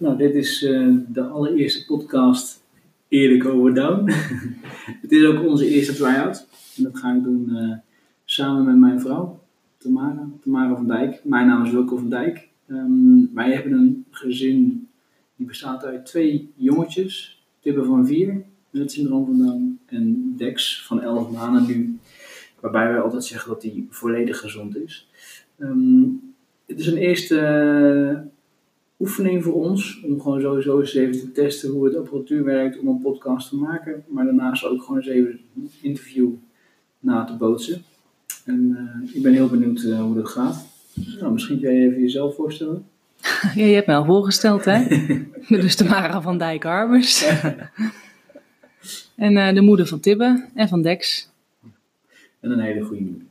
Nou, dit is eh, de allereerste podcast eerlijk over Down. het is ook onze eerste try-out. En dat ga ik doen eh, samen met mijn vrouw, Tamara, Tamara van Dijk. Mijn naam is Wilco van Dijk. Ehm, wij hebben een gezin die bestaat uit twee jongetjes. Tibbe van vier, met het syndroom van Down. En Dex van 11 maanden nu. Waarbij wij altijd zeggen dat hij volledig gezond is. Ehm, het is een eerste oefening voor ons. Om gewoon sowieso eens even te testen hoe het apparatuur werkt om een podcast te maken. Maar daarnaast ook gewoon eens even een interview na te bootsen. En eh, ik ben heel benieuwd eh, hoe dat gaat. Nou, misschien kun je even jezelf voorstellen. Ja, je hebt mij al voorgesteld, hè? dus de Mara van Dijk Harbers. en eh, de moeder van Tibbe en van Dex. En een hele goede moeder.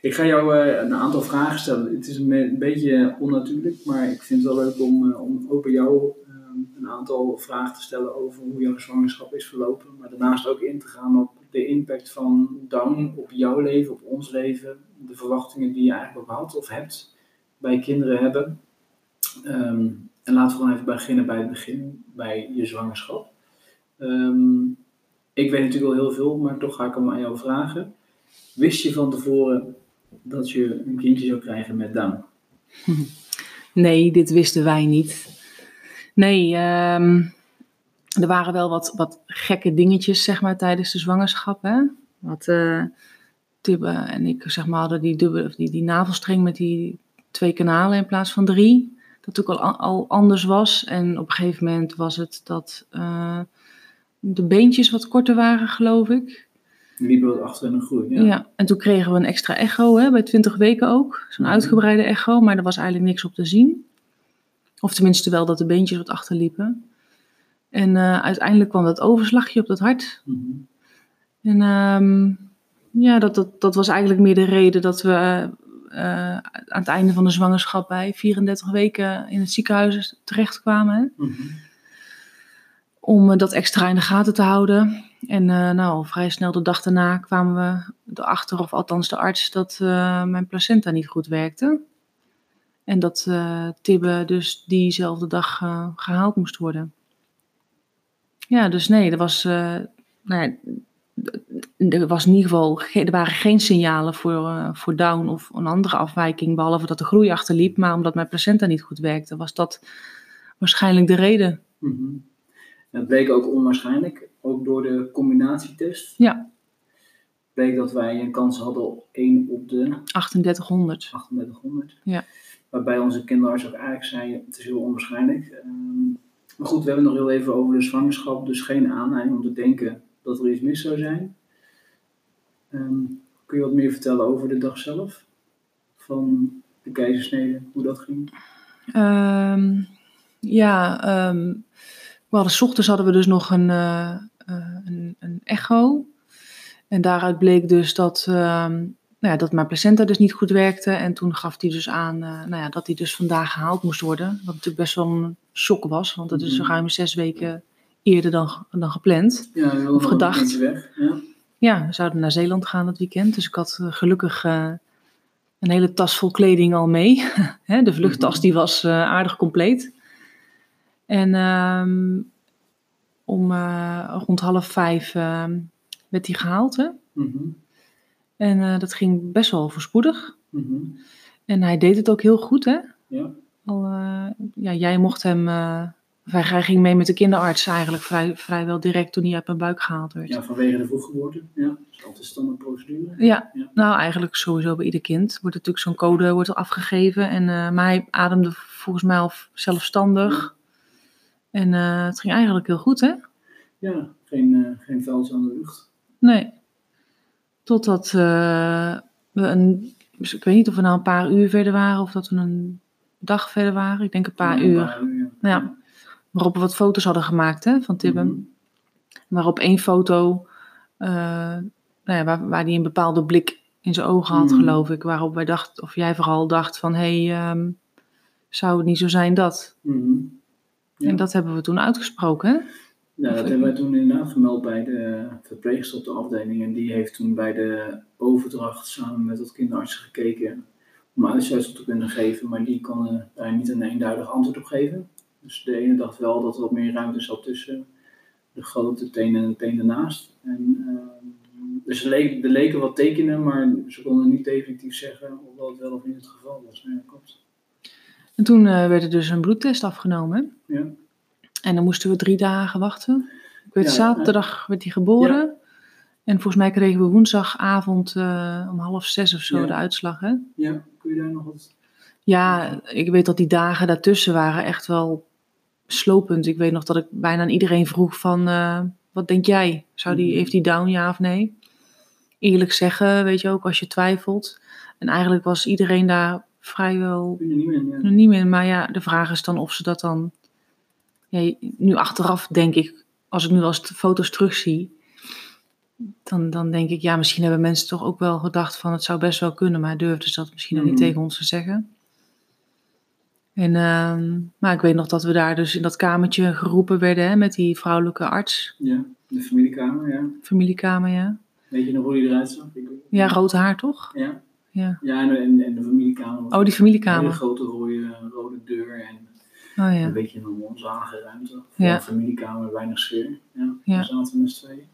Ik ga jou eh, een aantal vragen stellen. Het is een, beetje onnatuurlijk, maar ik vind het wel leuk om, eh, om ook bij jou eh, een aantal vragen te stellen over hoe jouw zwangerschap is verlopen. Maar daarnaast ook in te gaan op de impact van Down op jouw leven, op ons leven. De verwachtingen die je eigenlijk ook of hebt bij kinderen hebben. Ehm, en laten we gewoon even beginnen bij het begin, bij je zwangerschap. Ehm, ik weet natuurlijk al heel veel, maar toch ga ik hem aan jou vragen. Wist je van tevoren dat je een kindje zou krijgen met Down? Nee, dit wisten wij niet. Nee, ehm, er waren wel wat, wat gekke dingetjes, zeg maar, tijdens de zwangerschap. Hè? Wat eh, Tibbe en ik, zeg maar, hadden die, dubbele, of die, die navelstreng met die twee kanalen in plaats van drie. Dat ook al, al anders was. En op een gegeven moment was het dat eh, de beentjes wat korter waren, geloof ik. Die liepen wat achter in een groei. Ja. Ja. en toen kregen we een extra echo, hè, bij 20 weken ook. Zo'n uitgebreide echo, maar er was eigenlijk niks op te zien. Of tenminste wel dat de beentjes wat achterliepen. En eh, uiteindelijk kwam dat overslagje op dat hart. Mhm. En ehm, ja, dat, dat, dat was eigenlijk meer de reden dat we eh, aan het einde van de zwangerschap bij 34 weken in het ziekenhuis terechtkwamen. Mhm. Om eh, dat extra in de gaten te houden. En eh, nou, vrij snel de dag daarna kwamen we erachter, of althans de arts, dat eh, mijn placenta niet goed werkte. En dat eh Tibbe dus diezelfde dag eh, gehaald moest worden. Ja, dus nee, er was, nou ja, er was in ieder geval, ge- er waren geen signalen voor, voor Down of een andere afwijking, behalve dat de groei achterliep. Maar omdat mijn placenta niet goed werkte, was dat waarschijnlijk de reden. Mhm. Het bleek ook onwaarschijnlijk, ook door de combinatietest. Ja. Bleek dat wij een kans hadden op 1 op de 3800. 3800. Ja. Waarbij onze kinderarts ook eigenlijk zei, het is heel onwaarschijnlijk. Ehm, maar goed, we hebben het nog heel even over de zwangerschap, dus geen aanleiding om te denken dat er iets mis zou zijn. Ehm, kun je wat meer vertellen over de dag zelf? Van de keizersnede, hoe dat ging? Ehm, ja, ehm, we hadden, 's ochtends hadden we dus nog een, eh, eh, een, een echo. En daaruit bleek dus dat, ehm, nou ja, dat mijn placenta dus niet goed werkte. En toen gaf hij dus aan eh, nou ja, dat hij dus vandaag gehaald moest worden. Wat natuurlijk best wel een shock was, want dat is Mhm. ruim zes weken eerder dan, dan gepland. Ja, Of gedacht. weg. Ja. Ja, we zouden naar Zeeland gaan dat weekend. Dus ik had gelukkig een hele tas vol kleding al mee. De vluchttas Mhm. die was aardig compleet. En ehm, om eh, rond half vijf ehm, werd hij gehaald. Hè? Mhm. En eh, dat ging best wel voorspoedig. Mhm. En hij deed het ook heel goed. Hè? Ja. Al, eh, ja, jij mocht hem... hij, ging mee met de kinderarts eigenlijk vrij, vrijwel direct toen hij uit mijn buik gehaald werd. ja, vanwege de vroeggeboorte. Ja, dat is altijd standaard procedure. Ja, Ja. nou eigenlijk sowieso bij ieder kind wordt natuurlijk zo'n code wordt er afgegeven. En, maar hij ademde volgens mij al zelfstandig. En eh, het ging eigenlijk heel goed, hè? Ja, geen, eh geen vuiltje aan de lucht. Nee. Totdat eh, we een... ik weet niet of we nou een paar uur verder waren of dat we een dag verder waren. Ik denk een paar Ja, uur. Een paar uur, Ja. Waarop we wat foto's hadden gemaakt hè, van Tibbe. Mhm. Waarop één foto, nou ja, waar, waar hij een bepaalde blik in zijn ogen had, Mhm. geloof ik. Waarop wij dachten, of jij vooral dacht van, hé, hey, ehm, zou het niet zo zijn dat? Mhm. Ja. En dat hebben we toen uitgesproken, hè? Ja, dat hebben wij toen inderdaad gemeld bij de verpleegster op de afdeling. En die heeft toen bij de overdracht samen met wat kinderartsen gekeken om uitsluitsel te kunnen geven. Maar die kon daar niet een eenduidig antwoord op geven. Dus de ene dacht wel dat er wat meer ruimte zat tussen de grote teen en de teen ernaast. En, ehm, dus er leken, er leken wat tekenen, maar ze konden niet definitief zeggen of dat wel of niet het geval was. Nee, dat klopt. En toen eh, werd er dus een bloedtest afgenomen. Ja. En dan moesten we drie dagen wachten. Ik weet, Ja, zaterdag werd hij geboren. En volgens mij kregen we woensdagavond eh, om half zes of zo de uitslag. Hè? ja, kun je daar nog wat... Ja, ik weet dat die dagen daartussen waren echt wel slopend. Ik weet nog dat ik bijna aan iedereen vroeg van, eh, wat denk jij? Zou die, Mhm. heeft die down, ja of nee? Eerlijk zeggen, weet je ook, als je twijfelt. En eigenlijk was iedereen daar vrijwel niet meer, ja. in. Maar ja, de vraag is dan of ze dat dan... Ja, nu achteraf denk ik, als ik nu als de foto's terugzie... Dan, dan denk ik, ja, misschien hebben mensen toch ook wel gedacht van... het zou best wel kunnen, maar durfden ze dat misschien nog niet Mhm. tegen ons te zeggen. En, ehm, maar ik weet nog dat we daar dus in dat kamertje geroepen werden hè, met die vrouwelijke arts, Ja, de familiekamer, ja. familiekamer, ja. Weet je nog hoe die eruit zag? Ja, rood haar toch? Ja, Ja. ja en, en, en de familiekamer. Oh, die Een familiekamer. grote rode, rode deur en Oh ja. een beetje een onzage ruimte. Voor Ja. een familiekamer, weinig sfeer. Ja, Ja. daar zaten we met z'n tweeën.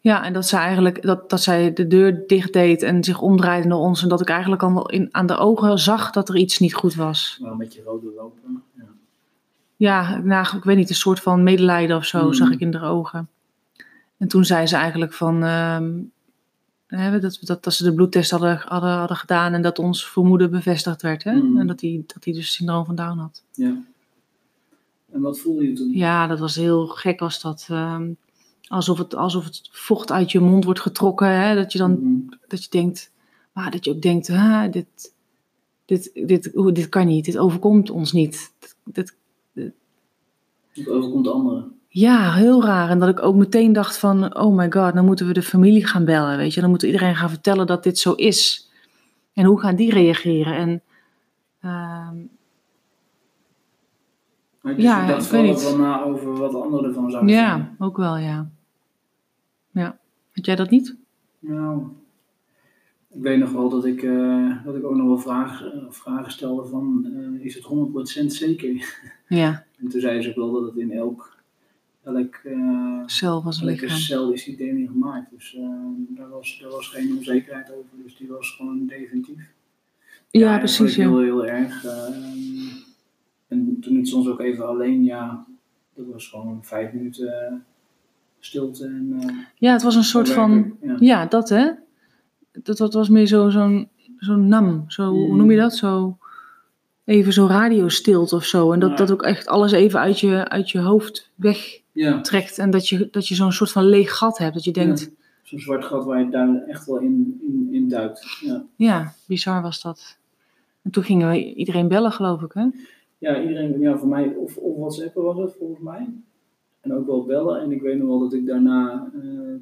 Ja, en dat zij eigenlijk dat, dat zij de deur dicht deed en zich omdraaide naar ons. En dat ik eigenlijk al in, aan de ogen zag dat er iets niet goed was. Maar een beetje rode lopen. Ja. Ja, nou, ik weet niet, een soort van medelijden of zo Mhm. zag ik in haar ogen. En toen zei ze eigenlijk van ehm, hè, dat, dat, dat ze de bloedtest hadden, hadden, hadden gedaan en dat ons vermoeden bevestigd werd. Hè? Mhm. En dat hij dat hij dus syndroom van Down had. ja. En wat voelde je toen? Ja, dat was heel gek was dat. ehm, alsof, het, alsof het vocht uit je mond wordt getrokken. Hè? Dat je dan Mhm. dat je denkt, maar dat je ook denkt, ah, dit, dit, dit, oeh, dit kan niet, dit overkomt ons niet. Dit, dit- Het overkomt anderen. Ja, heel raar. En dat ik ook meteen dacht van, oh my god, dan moeten we de familie gaan bellen, weet je. Dan moeten we iedereen gaan vertellen dat dit zo is. En hoe gaan die reageren? En Maar dus Ja, je dacht ik weet niet. wel na over wat anderen ervan zouden ja, vinden. ook wel, ja. Ja, had jij dat niet? Nou, ik weet nog wel dat ik, eh, dat ik ook nog wel vragen, eh, vragen stelde van, eh, is het 100% zeker? Ja, En toen zei ze ook wel dat het in elk, elk, eh, zelf als elke lichaam. cel is die DNA gemaakt. Dus eh, daar, was, daar was geen onzekerheid over, dus die was gewoon definitief. Ja, precies, ja. heel, heel erg. eh, en toen ik soms ook even alleen, ja, dat was gewoon vijf minuten stilte. En, Ja, het was een soort van... ja. Ja, dat hè. Dat, dat was meer zo- zo'n zo'n nam. Zo, Hoe Mm. noem je dat? Zo, even zo radiostilte of zo. En dat, dat ook echt alles even uit je, uit je hoofd wegtrekt. Ja, En dat je, dat je zo'n soort van leeg gat hebt. Dat je denkt, zo'n zwart gat waar je daar echt wel in, in, in duikt. Ja. ja. bizar was dat. En toen gingen we iedereen bellen, geloof ik hè. ja, iedereen, ja, voor mij, of, of WhatsAppen was het volgens mij. En ook wel bellen. En ik weet nog wel dat ik daarna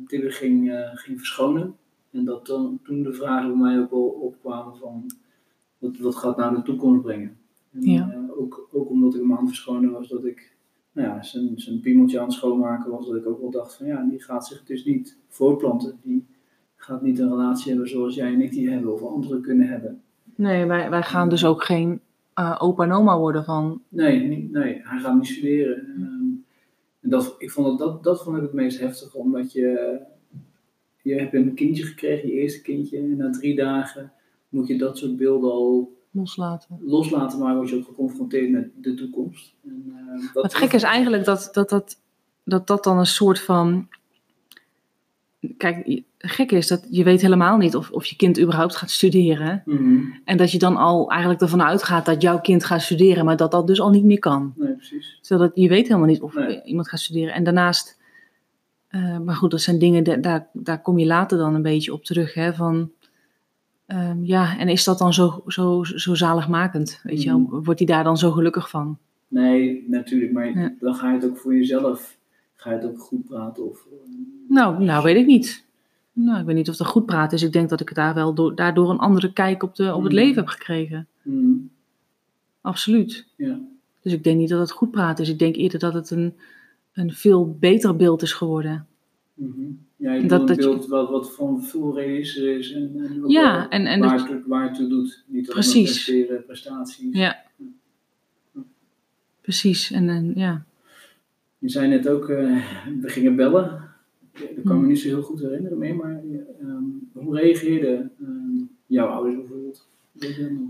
Tibbe ging, eh, ging verschonen. En dat dan, toen de vragen bij mij ook wel opkwamen van, wat, wat gaat nou de toekomst brengen? En, Ja. eh, ook, ook omdat ik aan het verschonen was, dat ik nou ja, zijn, zijn piemeltje aan het schoonmaken was, dat ik ook wel dacht van ja, die gaat zich dus niet voortplanten. Die gaat niet een relatie hebben zoals jij en ik die hebben, of anderen kunnen hebben. Nee, wij, wij gaan dus ook geen eh, opa en oma worden van... Nee, niet, nee, hij gaat niet studeren. Ehm, en dat, ik vond het, dat, dat vond ik het meest heftig, omdat je, je hebt een kindje gekregen, je eerste kindje, en na drie dagen moet je dat soort beelden al loslaten. loslaten, maar word je ook geconfronteerd met de toekomst. En, eh, dat, Het gekke is eigenlijk dat dat, dat, dat dat dan een soort van. Kijk, gekke is dat je weet helemaal niet of, of je kind überhaupt gaat studeren. Mhm. En dat je dan al eigenlijk ervan uitgaat dat jouw kind gaat studeren, maar dat dat dus al niet meer kan. Nee, precies. Zodat je weet helemaal niet of Nee. iemand gaat studeren. En daarnaast, eh, maar goed, dat zijn dingen, da- daar, daar kom je later dan een beetje op terug. Hè, van, ehm, ja, en is dat dan zo, zo, zo zaligmakend? Weet je, wel? Mhm. wordt hij daar dan zo gelukkig van? Nee, natuurlijk, maar Ja. dan ga je het ook voor jezelf, ga je het ook goed praten. Of, eh, Nou, nou weet ik niet. Nou, ik weet niet of dat goed praat is. Ik denk dat ik daar wel door, daardoor een andere kijk op, de, op het Mhm. leven heb gekregen. mm, Absoluut. ja. Dus ik denk niet dat het goed praat is. Ik denk eerder dat het een, een veel beter beeld is geworden. mhm. Ja, je Dat- dat, een dat je- beeld wat, wat van veel realistischer is en, Ja, en- en waar, dat- het, waar toe doet. Niet Precies. presteren, prestaties. Ja. precies. En, en ja. Je zei net ook, eh, we gingen bellen. Dat kan me Hmm. niet zo heel goed herinneren meer, maar ehm, hoe reageerden ehm, jouw ouders bijvoorbeeld? Weet je dat nog?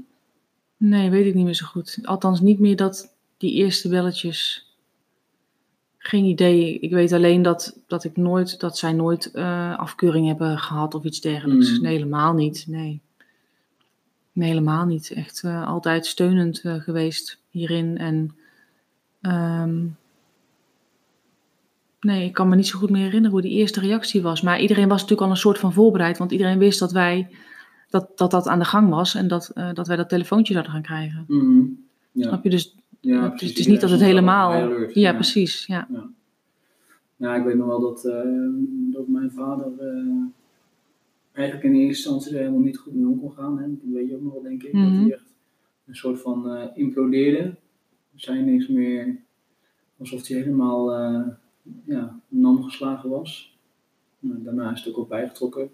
Nee, weet ik niet meer zo goed. Althans, niet meer dat die eerste belletjes. Geen idee. Ik weet alleen dat, dat ik nooit, dat zij nooit eh, afkeuring hebben gehad of iets dergelijks. Mm. Nee, helemaal niet. Nee. Nee, helemaal niet. Echt eh, altijd steunend eh, geweest hierin. En ehm, nee, ik kan me niet zo goed meer herinneren hoe die eerste reactie was. Maar iedereen was natuurlijk al een soort van voorbereid. Want iedereen wist dat wij dat dat, dat aan de gang was. En dat, dat wij dat telefoontje zouden gaan krijgen. Mhm. Ja. Snap je? Dus Ja, het, precies. is, het is niet dat het helemaal. alert. Ja, precies. Ja. Ja, ik weet nog wel dat, eh, dat mijn vader eh, eigenlijk in eerste instantie er helemaal niet goed mee om kon gaan. Hè. Dat weet je ook nog wel, denk ik. Dat Mhm. hij echt een soort van eh, implodeerde. Er zei niks meer. Alsof hij helemaal eh ja, nam geslagen was. Nou, daarna is het ook op bijgetrokken.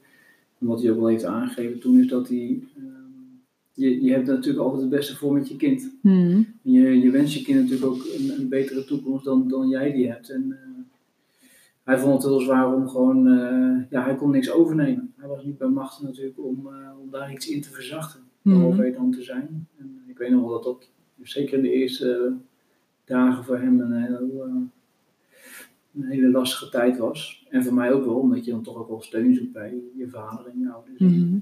En wat hij ook wel heeft aangegeven toen is dat hij... je, je hebt natuurlijk altijd het beste voor met je kind. En Je, je wenst je kind natuurlijk ook een, een betere toekomst dan, dan jij die hebt. En eh, hij vond het heel zwaar om gewoon, eh, ja, hij kon niks overnemen. Hij was niet bij macht natuurlijk om, eh, om daar iets in te verzachten. Mhm. Behalve dan te zijn. En ik weet nog wel dat dat, zeker in de eerste dagen voor hem een hele, een hele lastige tijd was. En voor mij ook wel, omdat je dan toch ook wel steun zoekt bij je vader en je ouders. Mhm.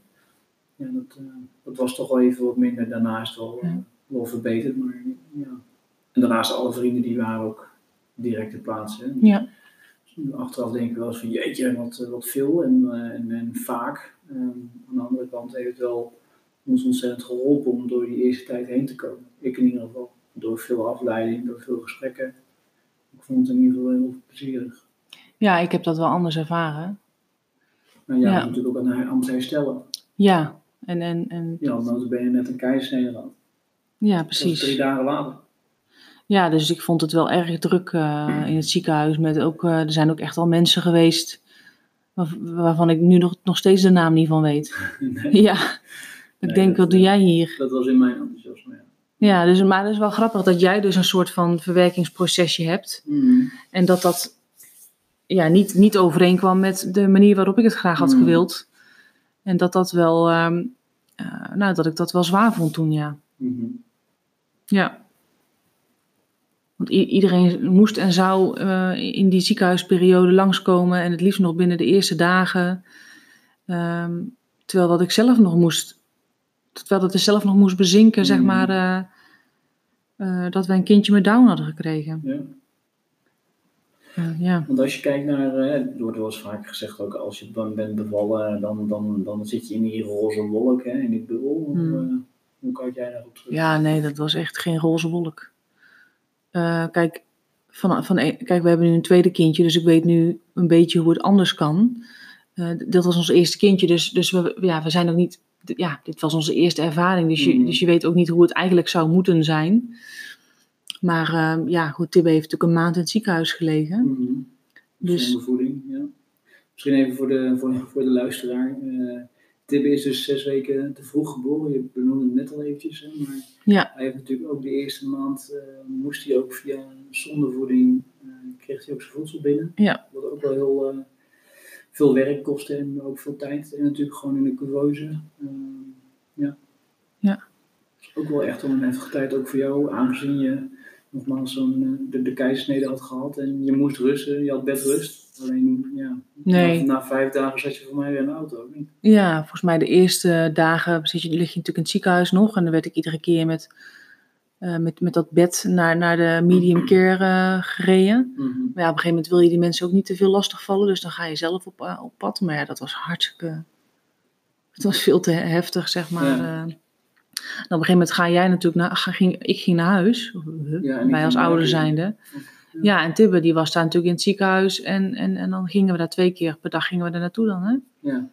Ja, dat, eh, dat was toch wel even wat minder. Daarna is het wel, eh, Ja. wel verbeterd. Maar, ja. En daarnaast alle vrienden die waren ook direct te plaatsen. Ja. Achteraf denk ik wel eens van jeetje, wat, eh, wat veel en, en, en vaak. Ehm, aan de andere kant heeft het wel ons ontzettend geholpen om door die eerste tijd heen te komen. Ik in ieder geval. Door veel afleiding, door veel gesprekken. Ik vond het in ieder geval heel plezierig. ja, ik heb dat wel anders ervaren. Maar ja, Ja. natuurlijk ook aan, aan het herstellen. Ja, en, en, en Ja, ben je net een keizersnede gehad. ja, was drie precies. dagen later. Ja, dus ik vond het wel erg druk eh, in het ziekenhuis. Met ook, eh, er zijn ook echt wel mensen geweest waar- waarvan ik nu nog, nog steeds de naam niet van weet. Nee. Ja, ik denk, dat, wat doe eh, jij hier? Dat was in mijn enthousiasme, ja. Ja, dus, maar het is wel grappig dat jij dus een soort van verwerkingsprocesje hebt. Mhm. En dat dat ja, niet, niet overeenkwam met de manier waarop ik het graag had Mm. gewild. En dat dat wel, ehm, eh, nou, dat ik dat wel zwaar vond toen, ja. Mhm. Ja. Want iedereen moest en zou eh, in die ziekenhuisperiode langskomen en het liefst nog binnen de eerste dagen. Ehm, terwijl dat ik zelf nog moest, terwijl dat ik zelf nog moest bezinken, zeg Mm. maar, eh, dat wij een kindje met Down hadden gekregen. Ja. Ja. Want als je kijkt naar, eh, er wordt wel eens vaak gezegd ook, als je dan bent bevallen, dan, dan, dan zit je in die roze wolk, hè, in die bubbel. Hoe, Hmm. eh, hoe kijk jij daarop terug? ja, nee, dat was echt geen roze wolk. Eh, kijk, van, van, kijk, we hebben nu een tweede kindje, dus ik weet nu een beetje hoe het anders kan. D- dat was ons eerste kindje, dus, dus we, ja, we zijn ook niet. Ja, dit was onze eerste ervaring, dus je, Mhm. dus je weet ook niet hoe het eigenlijk zou moeten zijn. Maar eh, ja, goed, Tibbe heeft natuurlijk een maand in het ziekenhuis gelegen. Mhm. Dus- Zonder voeding, ja. Misschien even voor de, voor, voor de luisteraar. eh Tibbe is dus zes weken te vroeg geboren. Je benoemde het net al eventjes. Hè, maar Ja. hij heeft natuurlijk ook de eerste maand, eh, moest hij ook via zonder voeding, eh, kreeg hij ook zijn voedsel binnen. Ja. Wat ook wel heel veel werk kostte en ook veel tijd. En natuurlijk gewoon in de couveuse. eh, ja. Ja. Ook wel echt een heftige tijd ook voor jou, aangezien je nogmaals zo'n eh, de, de keizersnede had gehad en je moest rusten, je had bedrust. Alleen ja, Nee. na, na vijf dagen zat je voor mij weer in de auto, niet? Ja, volgens mij de eerste dagen zit je, lig je natuurlijk in het ziekenhuis nog. En dan werd ik iedere keer met, eh, met, met dat bed naar, naar de medium care eh, gereden. Mhm. Maar ja, op een gegeven moment wil je die mensen ook niet te veel lastigvallen. Dus dan ga je zelf op, op pad. Maar ja, dat was hartstikke... Het was veel te heftig, zeg maar. Ja. Eh. En op een gegeven moment ga jij natuurlijk naar... Ging, ik ging naar huis. Ja, wij als ouder zijnde. Ja, en Tibbe die was daar natuurlijk in het ziekenhuis. En, en, en dan gingen we daar twee keer per dag gingen we daar naartoe dan, hè? Ja,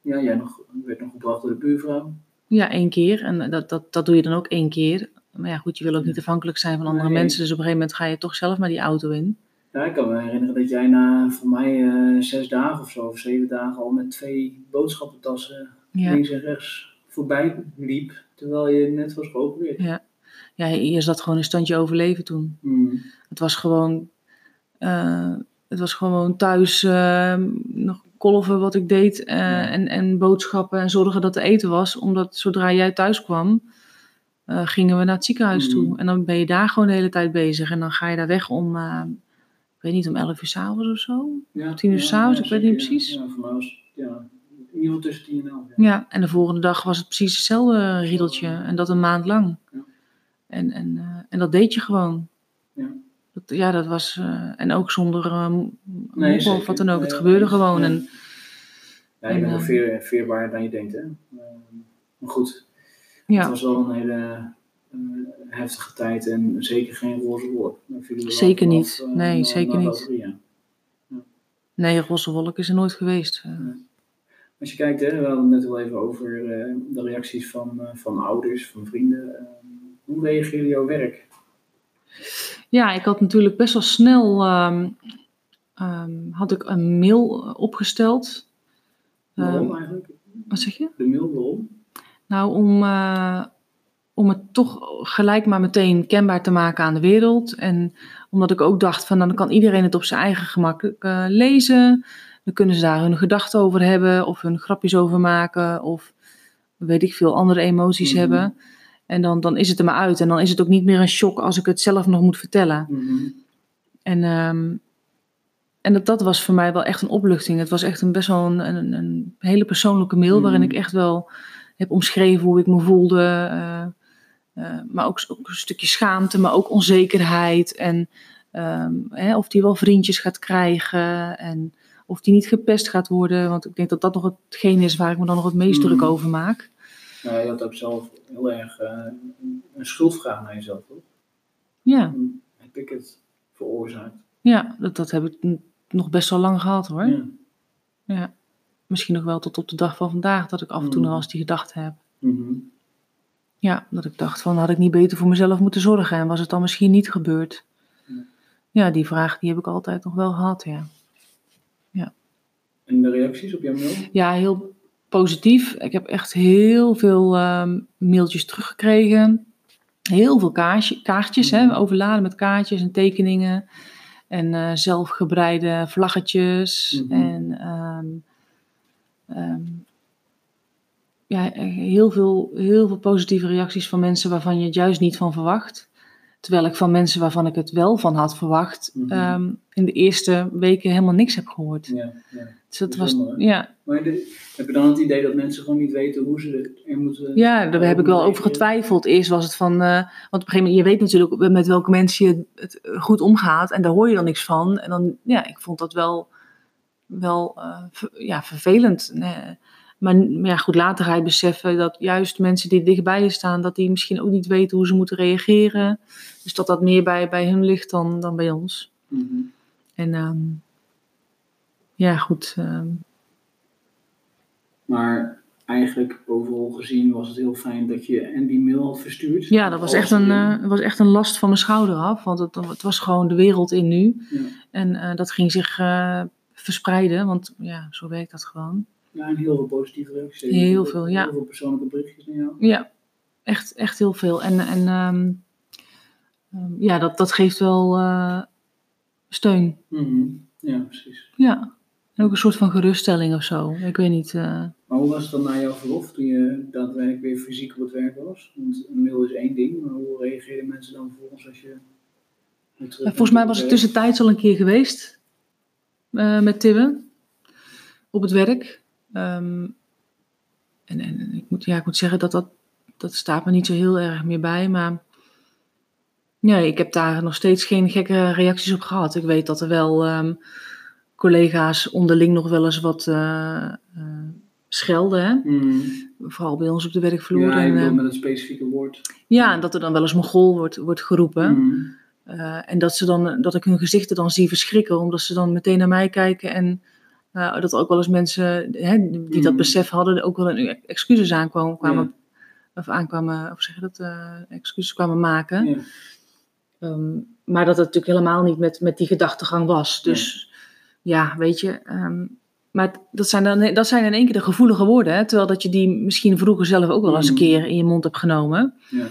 ja jij nog, werd nog gebracht door de buurvrouw. Ja, één keer. En dat, dat, dat doe je dan ook één keer. Maar ja, goed, je wil ook niet afhankelijk zijn van andere Nee. mensen. Dus op een gegeven moment ga je toch zelf maar die auto in. Ja, ik kan me herinneren dat jij na voor mij eh, zes dagen of zo, of zeven dagen al met twee boodschappentassen Ja. links en rechts voorbij liep, terwijl je net was geopereerd. Ja. ja, je zat gewoon in standje overleven toen. Mm. Het was gewoon, eh, het was gewoon thuis eh, nog kolven wat ik deed eh, Ja. en, en boodschappen en zorgen dat er eten was. Omdat zodra jij thuis kwam, eh, gingen we naar het ziekenhuis Mhm. toe. En dan ben je daar gewoon de hele tijd bezig. En dan ga je daar weg om, ik weet niet, om 11 uur s'avonds of zo. Ja, Tien uur ja, s'avonds, ik weet niet precies. Ja, ja voor mij was ja, in ieder geval tussen 10 en 11. Ja. Ja, en de volgende dag was het precies hetzelfde riedeltje. En dat een maand lang. Ja. En, en, eh, en dat deed je gewoon. Ja. Dat, ja, dat was... eh, en ook zonder eh, Nee, moppen of wat dan ook. Het gebeurde gewoon. Ja. En, Ja, je En, bent wel eh, veer, veerbaarder dan je denkt, hè. Eh, maar goed, het ja, was wel een hele eh, heftige tijd en zeker geen roze wolk. Zeker niet. eh, Nee, zeker niet. nee, roze wolk is er nooit geweest. Eh, Als je kijkt, hè, we hadden het net wel even over eh, de reacties van, eh, van ouders, van vrienden. Eh, hoe reageerde jouw werk? Ja, ik had natuurlijk best wel snel... ehm, ehm, had ik een mail opgesteld. Waarom Ehm, eigenlijk? wat zeg je? De mail, waarom? Nou, om, om het toch gelijk maar meteen kenbaar te maken aan de wereld. En omdat ik ook dacht van, dan kan iedereen het op zijn eigen gemak lezen. Dan kunnen ze daar hun gedachten over hebben of hun grapjes over maken of weet ik veel andere emoties Mhm. hebben. En dan, dan is het er maar uit. En dan is het ook niet meer een shock als ik het zelf nog moet vertellen. Mhm. En, ehm, en dat, dat was voor mij wel echt een opluchting. Het was echt een best wel een, een, een hele persoonlijke mail waarin Mhm. ik echt wel heb omschreven hoe ik me voelde. eh, eh, maar ook, ook een stukje schaamte, maar ook onzekerheid. En ehm, hè, of die wel vriendjes gaat krijgen. En of die niet gepest gaat worden. Want ik denk dat dat nog hetgeen is waar ik me dan nog het meest Mhm. druk over maak. Nou, je had ook zelf heel erg eh, een- schuldvraag naar jezelf, toch? Ja, Hoe Heb ik het veroorzaakt? ja dat, dat heb ik nog best wel lang gehad hoor. Ja. Ja. Misschien nog wel tot op de dag van vandaag dat ik af en toe Mm. nog eens die gedachte heb. Mhm. Ja, dat ik dacht van had ik niet beter voor mezelf moeten zorgen en was het dan misschien niet gebeurd? Ja. Ja, die vraag die heb ik altijd nog wel gehad, ja. En de reacties op jouw mail? Ja, heel positief. Ik heb echt heel veel ehm, mailtjes teruggekregen. Heel veel kaartje, kaartjes, hè, Mhm. overladen met kaartjes en tekeningen. En eh, zelfgebreide vlaggetjes. Mhm. En ehm, ehm, ja, heel veel, heel veel positieve reacties van mensen waarvan je het juist niet van verwacht. Terwijl ik van mensen waarvan ik het wel van had verwacht, Mhm. ehm, in de eerste weken helemaal niks heb gehoord. Ja, ja. Dus dat was, ja, Maar de- heb je dan het idee dat mensen gewoon niet weten hoe ze er moeten... Ja, daar heb ik wel over getwijfeld. Eerst was het van, eh, want op een gegeven moment, je weet natuurlijk met welke mensen je het goed omgaat en daar hoor je dan niks van. En dan, ja, ik vond dat wel, wel eh, ver- ja, vervelend. Nee. Maar, ja, goed, later ga je beseffen dat juist mensen die dichtbij je staan, dat die misschien ook niet weten hoe ze moeten reageren. Dus dat dat meer bij, bij hun ligt dan, dan bij ons. Mhm. En ehm, ja, goed. ehm, Maar eigenlijk overal gezien was het heel fijn dat je en die mail had verstuurd. ja, dat was echt, een, eh, was echt een last van mijn schouder af. Want het, het was gewoon de wereld in nu. Ja. En eh, dat ging zich eh, verspreiden, want ja, zo werkt dat gewoon. Ja, en heel veel positieve reacties. Heel veel, ja. Heel veel persoonlijke berichtjes naar jou. Ja, echt, echt heel veel. En, en ehm, ehm, ja, dat, dat geeft wel eh, steun. Mhm. Ja, precies. Ja, en ook een soort van geruststelling of zo. Ik weet niet. eh, Maar hoe was het dan na jouw verlof toen je daadwerkelijk weer fysiek op het werk was? Want een mail is één ding, maar hoe reageerden mensen dan vervolgens als je... weer terug volgens mij was ik tussentijds al een keer geweest eh, met Tibbe op het werk. Ehm, en, en ik, moet, ja, ik moet zeggen dat dat, dat staat me niet zo heel erg meer bij. Maar ja, ik heb daar nog steeds geen gekke reacties op gehad. Ik weet dat er wel ehm, collega's onderling nog wel eens wat eh, eh, schelden. Hè? Mhm. Vooral bij ons op de werkvloer. Ja, en, ehm, met een specifieke woord. ja, en dat er dan wel eens Mongool wordt, wordt geroepen. Mhm. Eh, en dat, ze dan, dat ik hun gezichten dan zie verschrikken, omdat ze dan meteen naar mij kijken. En eh, dat ook wel eens mensen hè, die dat Mhm. besef hadden, ook wel een excuses aankwamen, kwamen, of aankwamen, of zeg je dat, eh, excuses kwamen maken. Ja. Ehm, maar dat het natuurlijk helemaal niet met, met die gedachtegang was. Dus ja, weet je. ehm, maar dat zijn, dan, dat zijn in één keer de gevoelige woorden. Hè, terwijl dat je die misschien vroeger zelf ook wel eens een Mhm. keer in je mond hebt genomen. Ja.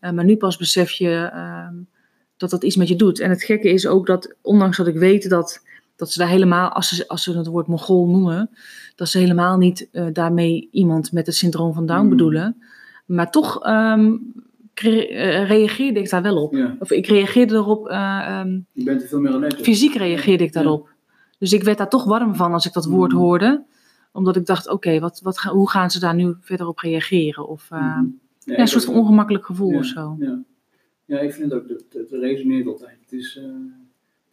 Eh, maar nu pas besef je ehm, dat dat iets met je doet. En het gekke is ook dat, ondanks dat ik weet dat, dat ze daar helemaal, als ze, als ze het woord Mongool noemen, dat ze helemaal niet eh, daarmee iemand met het syndroom van Down Mm. bedoelen. Maar toch eh, reageerde ik daar wel op. Ja. Of ik reageerde erop, eh, ehm, Je bent er veel meer alert op. fysiek reageerde ik Ja. daarop. Dus ik werd daar toch warm van als ik dat woord Mm. hoorde. Omdat ik dacht, oké, wat, wat, hoe gaan ze daar nu verder op reageren? Of. Ja, ik een soort van ongemakkelijk gevoel of zo. Ja. ja, ik vind het ook, het, het resoneert altijd. Het is,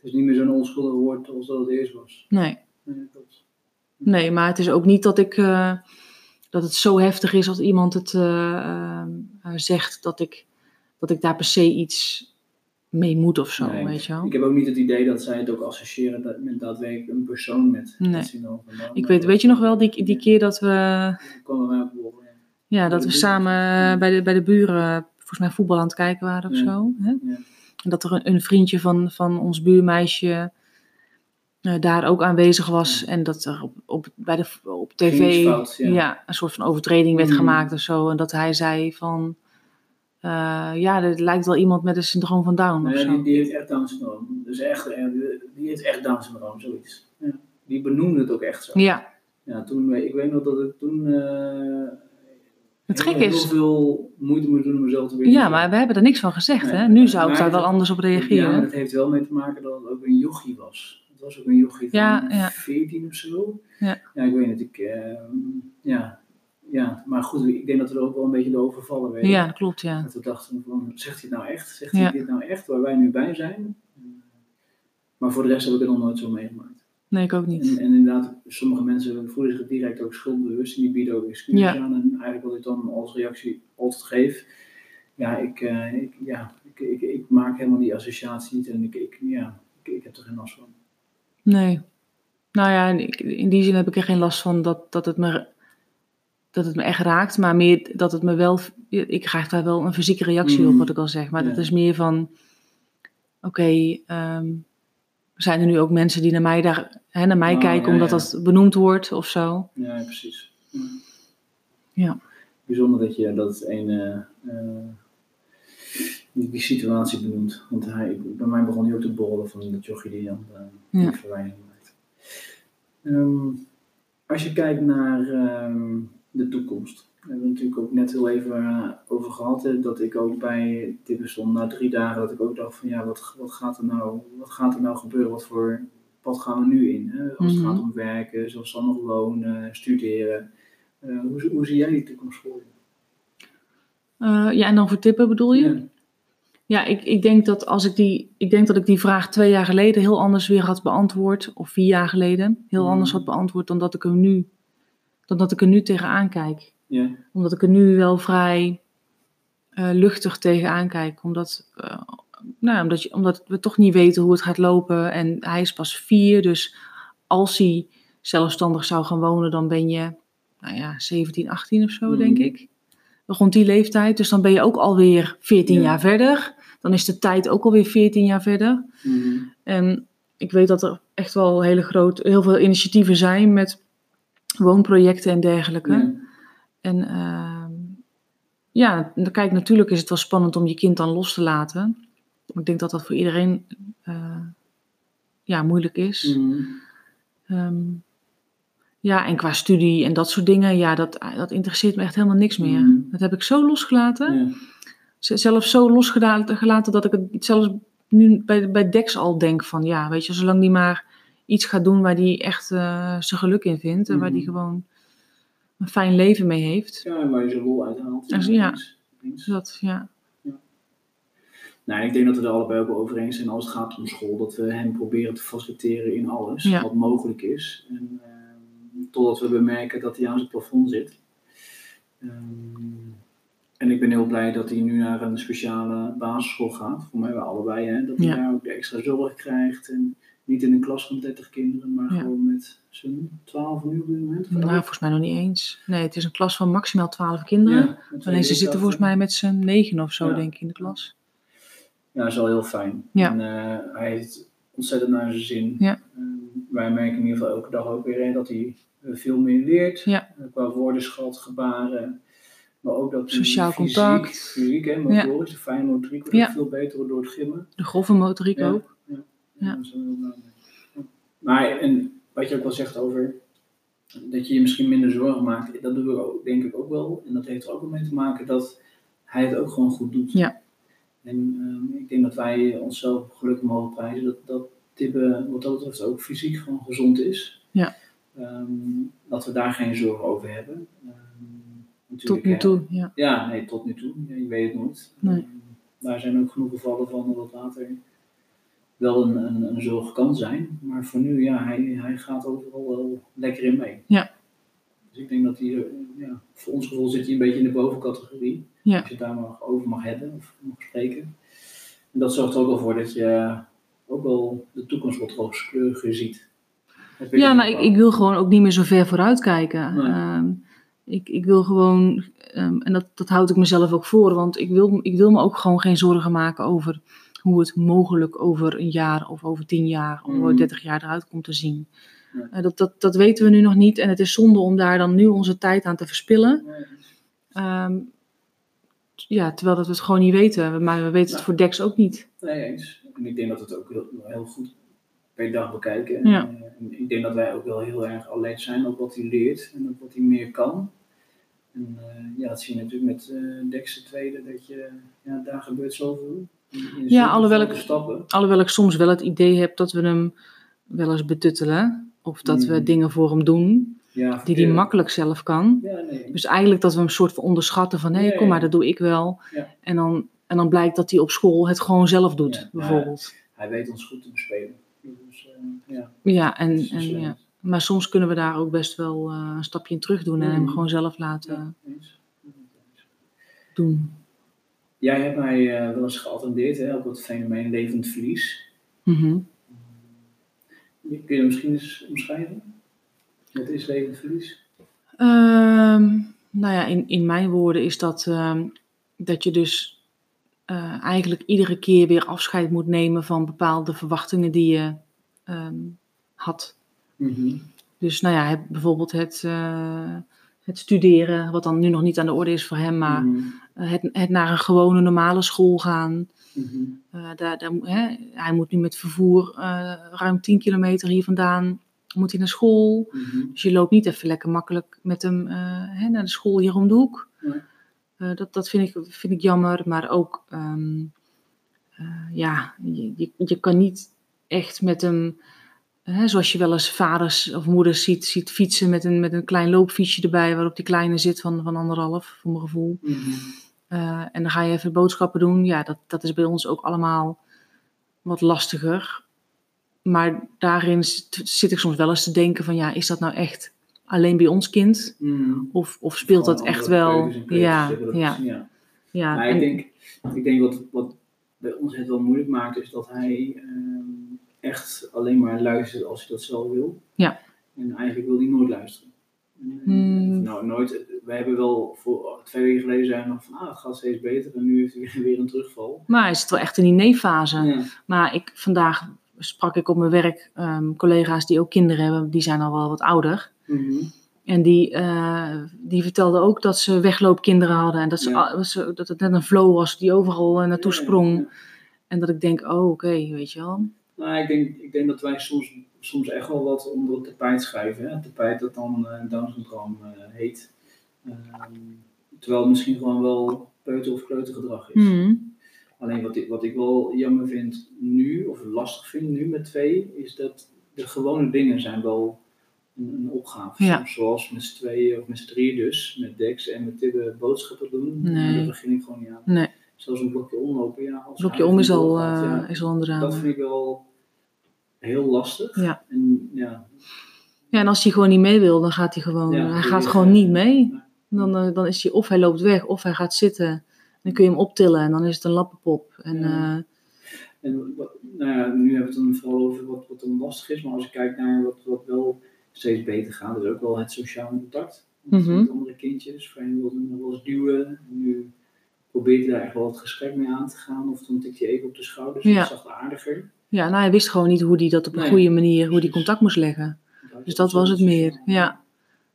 het is niet meer zo'n onschuldig woord als dat het eerst was. Nee. Nee, dat klopt. nee, maar het is ook niet dat ik... eh, dat het zo heftig is als iemand het eh, eh, zegt dat ik, dat ik daar per se iets mee moet of zo, Nee, weet je wel. Ik heb ook niet het idee dat zij het ook associëren dat, met daadwerkelijk een persoon met Nee. syndroom. Ik weet, weet je nog wel die, die keer dat we, Dat kwam bij mij op ja. ja, dat we samen bij de, bij de buren volgens mij voetbal aan het kijken waren of Ja. zo. Hè? Dat er een, een vriendje van, van ons buurmeisje eh, daar ook aanwezig was. En dat er op, op, bij de, op tv ja. ja. een soort van overtreding werd Mm. gemaakt of zo. En dat hij zei van, eh, ja, dit lijkt wel iemand met een syndroom van Down of Nee, zo. die, die heeft echt Down syndroom. Dus echt, eh, die heeft echt Down syndroom, zoiets. Ja. Die benoemde het ook echt zo. Ja, Ja, toen, ik weet nog dat ik toen Het gekke is- heel veel moeite moest doen om mezelf te weer ja, maar we hebben er niks van gezegd. Nee, hè? Nu zou ik daar het- wel anders op Ja, maar reageren. dat heeft wel mee te maken dat het ook een jochie was. Het was ook een jochie van Ja, ja. 14 of zo. Ja. ja ik weet het. Ik, eh, ja, ja, maar goed, ik denk dat we er ook wel een beetje door overvallen werden. Ja, dat klopt, ja. Dat we dachten van, zegt hij het nou echt? Zegt Ja. hij dit nou echt, waar wij nu bij zijn? Maar voor de rest heb ik het nog nooit zo meegemaakt. Nee, ik ook niet. en inderdaad, sommige mensen voelen zich direct ook schuldbewust en die bieden ook excuses Ja. aan. En eigenlijk wat ik dan als reactie altijd geef, ja, ik, eh, ik, ja, ik, ik, ik maak helemaal die associatie niet en ik, ik, ja, ik, heb er geen last van. Nee. Nou ja, in, die zin heb ik er geen last van dat, dat, het me, dat het me echt raakt. Maar meer dat het me wel... Ik krijg daar wel een fysieke reactie op, Mhm. wat ik al zeg. Maar Ja. dat is meer van... Oké, ehm, zijn er nu ook mensen die naar mij, daar, hè, naar mij Oh, kijken ja, omdat ja. dat benoemd wordt of zo? Ja, precies. Ja. Bijzonder dat je dat een, eh, die, die situatie benoemt. Want hij, bij mij begon hij ook te borrelen van dat jochie die dan eh, Ja. verwijdering maakt. Ehm, als je kijkt naar ehm, de toekomst. We hebben het natuurlijk ook net heel even eh, over gehad. Hè, dat ik ook bij dit bestond na drie dagen. Dat ik ook dacht van ja, wat, wat, gaat, er nou, wat gaat er nou gebeuren? Wat voor pad gaan we nu in? Hè? Als het Mhm. gaat om werken, zelfstandig wonen, studeren. Eh, hoe, hoe zie jij die toekomst voor je? Eh, ja, en dan voor tippen bedoel je? Ja. Ja, ik, ik, denk dat als ik, die, ik denk dat ik die vraag twee jaar geleden heel anders weer had beantwoord. Of vier jaar geleden heel Mhm. anders had beantwoord dan dat ik er nu, dan dat ik er nu tegenaan kijk. Ja. Omdat ik er nu wel vrij eh, luchtig tegenaan kijk. Omdat, eh, nou, omdat, je, omdat we toch niet weten hoe het gaat lopen. En hij is pas vier, dus als hij zelfstandig zou gaan wonen, dan ben je, nou ja, 17, 18 of zo, Mhm. denk ik. Rond die leeftijd. Dus dan ben je ook alweer 14 Ja. jaar verder. Dan is de tijd ook alweer 14 jaar verder. Mhm. En ik weet dat er echt wel hele groot, heel veel initiatieven zijn met woonprojecten en dergelijke. Ja. En ehm, ja, kijk, natuurlijk is het wel spannend om je kind dan los te laten. Ik denk dat dat voor iedereen eh, ja, moeilijk is. Mhm. Ehm, ja, en qua studie en dat soort dingen, ja, dat, dat interesseert me echt helemaal niks meer. Mhm. Dat heb ik zo losgelaten. Z- Zelf zo losgelaten gelaten dat ik het zelfs nu bij, bij Dex al denk van, ja, weet je, zolang die maar iets gaat doen waar die echt eh, zijn geluk in vindt. En waar die Mhm. gewoon een fijn leven mee heeft. ja, waar je zijn lol uithaalt. Dus ja. eens. Eens. Dus dat, ja. Nou, ik denk dat we er allebei ook wel over eens zijn als het gaat om school. Dat we hem proberen te faciliteren in alles Ja. wat mogelijk is. En, ehm, totdat we bemerken dat hij aan zijn plafond zit. Ehm, en ik ben heel blij dat hij nu naar een speciale basisschool gaat. Voor mij wel allebei. Hè? Dat hij Ja. daar ook de extra zorg krijgt. En niet in een klas van 30 kinderen, maar Ja. gewoon met z'n 12 nu op dit moment. Nou, volgens mij nog niet eens. Nee, het is een klas van maximaal 12 kinderen. Ja, ze zitten volgens mij met z'n negen of zo, Ja. denk ik, in de klas. Ja, dat is wel heel fijn. Ja. En eh, hij heeft ontzettend naar zijn zin. Ja. Ehm, wij merken in ieder geval elke dag ook weer hè, dat hij eh, veel meer leert. Ja. Eh, qua woordenschat, gebaren. Maar ook dat Sociaal fysiek, contact. Fysiek, hè, motorisch, de fijne motoriek wordt Ja. veel beter door het gimmen. De grove motoriek ook. Ja. Ja. dat is wel heel belangrijk. Ja. Maar en wat je ook wel zegt over dat je je misschien minder zorgen maakt, dat doen we ook, denk ik ook wel. En dat heeft er ook wel mee te maken dat hij het ook gewoon goed doet. Ja. En ehm, ik denk dat wij onszelf gelukkig mogen prijzen dat, dat Tibbe wat dat betreft ook fysiek gewoon gezond is. Ja. Ehm, dat we daar geen zorgen over hebben. Ehm, Tot nu toe, ja. ja, nee, tot nu toe. Ja, je weet het nooit. Nee. Daar zijn ook genoeg gevallen van dat later wel een, een, een zorg kan zijn. Maar voor nu, ja, hij, hij gaat overal wel lekker in mee. Ja. Dus ik denk dat hij, eh, ja, voor ons gevoel zit hij een beetje in de bovencategorie. Ja. Als je het daar maar over mag hebben of mag spreken. En dat zorgt er ook wel voor dat je ook wel de toekomst wat rooskleuriger ziet. Ja, ook ik, ik wil gewoon ook niet meer zo ver vooruit kijken. Nee. Ehm, ik, ik wil gewoon, ehm, en dat, dat houd ik mezelf ook voor, want ik wil, ik wil me ook gewoon geen zorgen maken over hoe het mogelijk over een jaar of over tien jaar of over Mhm. dertig jaar eruit komt te zien. Ja. Eh, dat, dat, dat weten we nu nog niet en het is zonde om daar dan nu onze tijd aan te verspillen. Nee, Ehm, ja, terwijl dat we het gewoon niet weten, maar we weten het Ja. voor Dex ook niet. Nee, eens. En ik denk dat we het ook heel, heel goed per dag bekijken. Ja. En, eh, ik denk dat wij ook wel heel erg alert zijn op wat hij leert en op wat hij meer kan. En eh, ja, dat zie je natuurlijk met eh Dex de tweede, dat je, ja, daar gebeurt zoveel. Ja, alhoewel ik- stappen. Alhoewel ik soms wel het idee heb dat we hem wel eens betuttelen. Of dat we Mm. dingen voor hem doen Ja, die hij makkelijk zelf kan. Ja, nee. Dus eigenlijk dat we hem soort van onderschatten van hé, Ja, kom ja. maar, dat doe ik wel. Ja. En, dan, en dan blijkt dat hij op school het gewoon zelf doet, bijvoorbeeld. Hij weet ons goed te bespelen. Dus eh, ja, Ja, en, en, slim. ja. maar soms kunnen we daar ook best wel eh, een stapje in terug doen en hem Mm. gewoon zelf laten doen. Jij hebt mij eh, wel eens geattendeerd hè, op het fenomeen levend verlies. Mhm. Kun je misschien eens omschrijven? Wat is levend verlies? Ehm, nou ja, in, in mijn woorden is dat ehm, dat je dus eh, eigenlijk iedere keer weer afscheid moet nemen van bepaalde verwachtingen die je ehm, had. Mhm. Dus nou ja, het- bijvoorbeeld het, eh, het studeren, wat dan nu nog niet aan de orde is voor hem, maar Mhm. Het, het naar een gewone normale school gaan. Mhm. Eh, daar, hè, hij moet nu met vervoer eh, ruim 10 kilometer hier vandaan moet hij naar school. Mhm. Dus je loopt niet even lekker makkelijk met hem eh, hè, naar de school hier om de hoek. Eh, dat dat vind, ik, vind ik jammer, maar ook, ehm, eh, ja, je, je, je kan niet echt met hem, hè, zoals je wel eens vaders of moeders ziet, ziet fietsen met een, met een klein loopfietsje erbij, waarop die kleine zit van, van anderhalf, voor mijn gevoel. Mhm. Eh, en dan ga je even boodschappen doen. Ja, dat, dat is bij ons ook allemaal wat lastiger. Maar daarin zit, zit ik soms wel eens te denken van ja, is dat nou echt alleen bij ons kind? Mhm. Of, of speelt dat echt wel? keuzes en keuzes Ja, ja, is- ja. ja. Maar en- ik denk, ik denk wat, wat bij ons het wel moeilijk maakt, is dat hij ehm, echt alleen maar luistert als hij dat zelf wil. Ja. En eigenlijk wil hij nooit luisteren. Hmm. Nou, nooit. We hebben wel voor twee weken geleden zijn we nog van, ah, het gaat steeds beter. En nu heeft hij weer een terugval. Maar hij zit wel echt in die nee-fase. Ja. Maar ik, vandaag sprak ik op mijn werk ehm, collega's die ook kinderen hebben, die zijn al wel wat ouder. Mhm. En die, eh, die vertelden ook dat ze wegloopkinderen hadden. En dat, ze, Ja. al- dat het net een flow was die overal eh, naartoe Ja, sprong. En dat ik denk, oh oké, weet je wel. Nou, ik denk, ik denk dat wij soms, soms echt wel wat onder het tapijt schuiven. Hè? Het tapijt dat dan uh, Down syndroom eh, heet. Ehm, terwijl het misschien gewoon wel peuter- of kleutergedrag is. Mhm. Alleen wat ik, wat ik wel jammer vind nu, of lastig vind nu met twee, is dat de gewone dingen zijn wel een, een opgave. Ja. Zoals met z'n tweeën of met z'n drieën dus, met Dex en met Tibbe boodschappen doen. Nee. Daar begin ik gewoon niet aan. Nee, Zelfs een blokje omlopen, ja. Als blokje om is al, eh, ja. is al een drama. Dat vind ik wel heel lastig. Ja. En, ja, Ja, en als hij gewoon niet mee wil, dan gaat hij gewoon, Ja, hij gaat gewoon eh, niet mee. Dan, eh, dan is hij of hij loopt weg, of hij gaat zitten. Dan kun je hem optillen en dan is het een lappenpop. En Ja. eh, En wat- nou ja, nu hebben we het dan vooral over wat, wat dan lastig is, maar als ik kijk naar wat, wat wel steeds beter gaat, is ook wel het sociale contact met, Mhm. met andere kindjes. Voorheen wilde nog wel eens duwen, en nu probeert hij daar echt wel het gesprek mee aan te gaan, of dan tikt hij even op de schouders, Ja. dat is aardiger. Ja, nou, hij wist gewoon niet hoe hij dat op een Nee, goede manier, hoe hij contact moest leggen. Dus dat was het meer. Ja.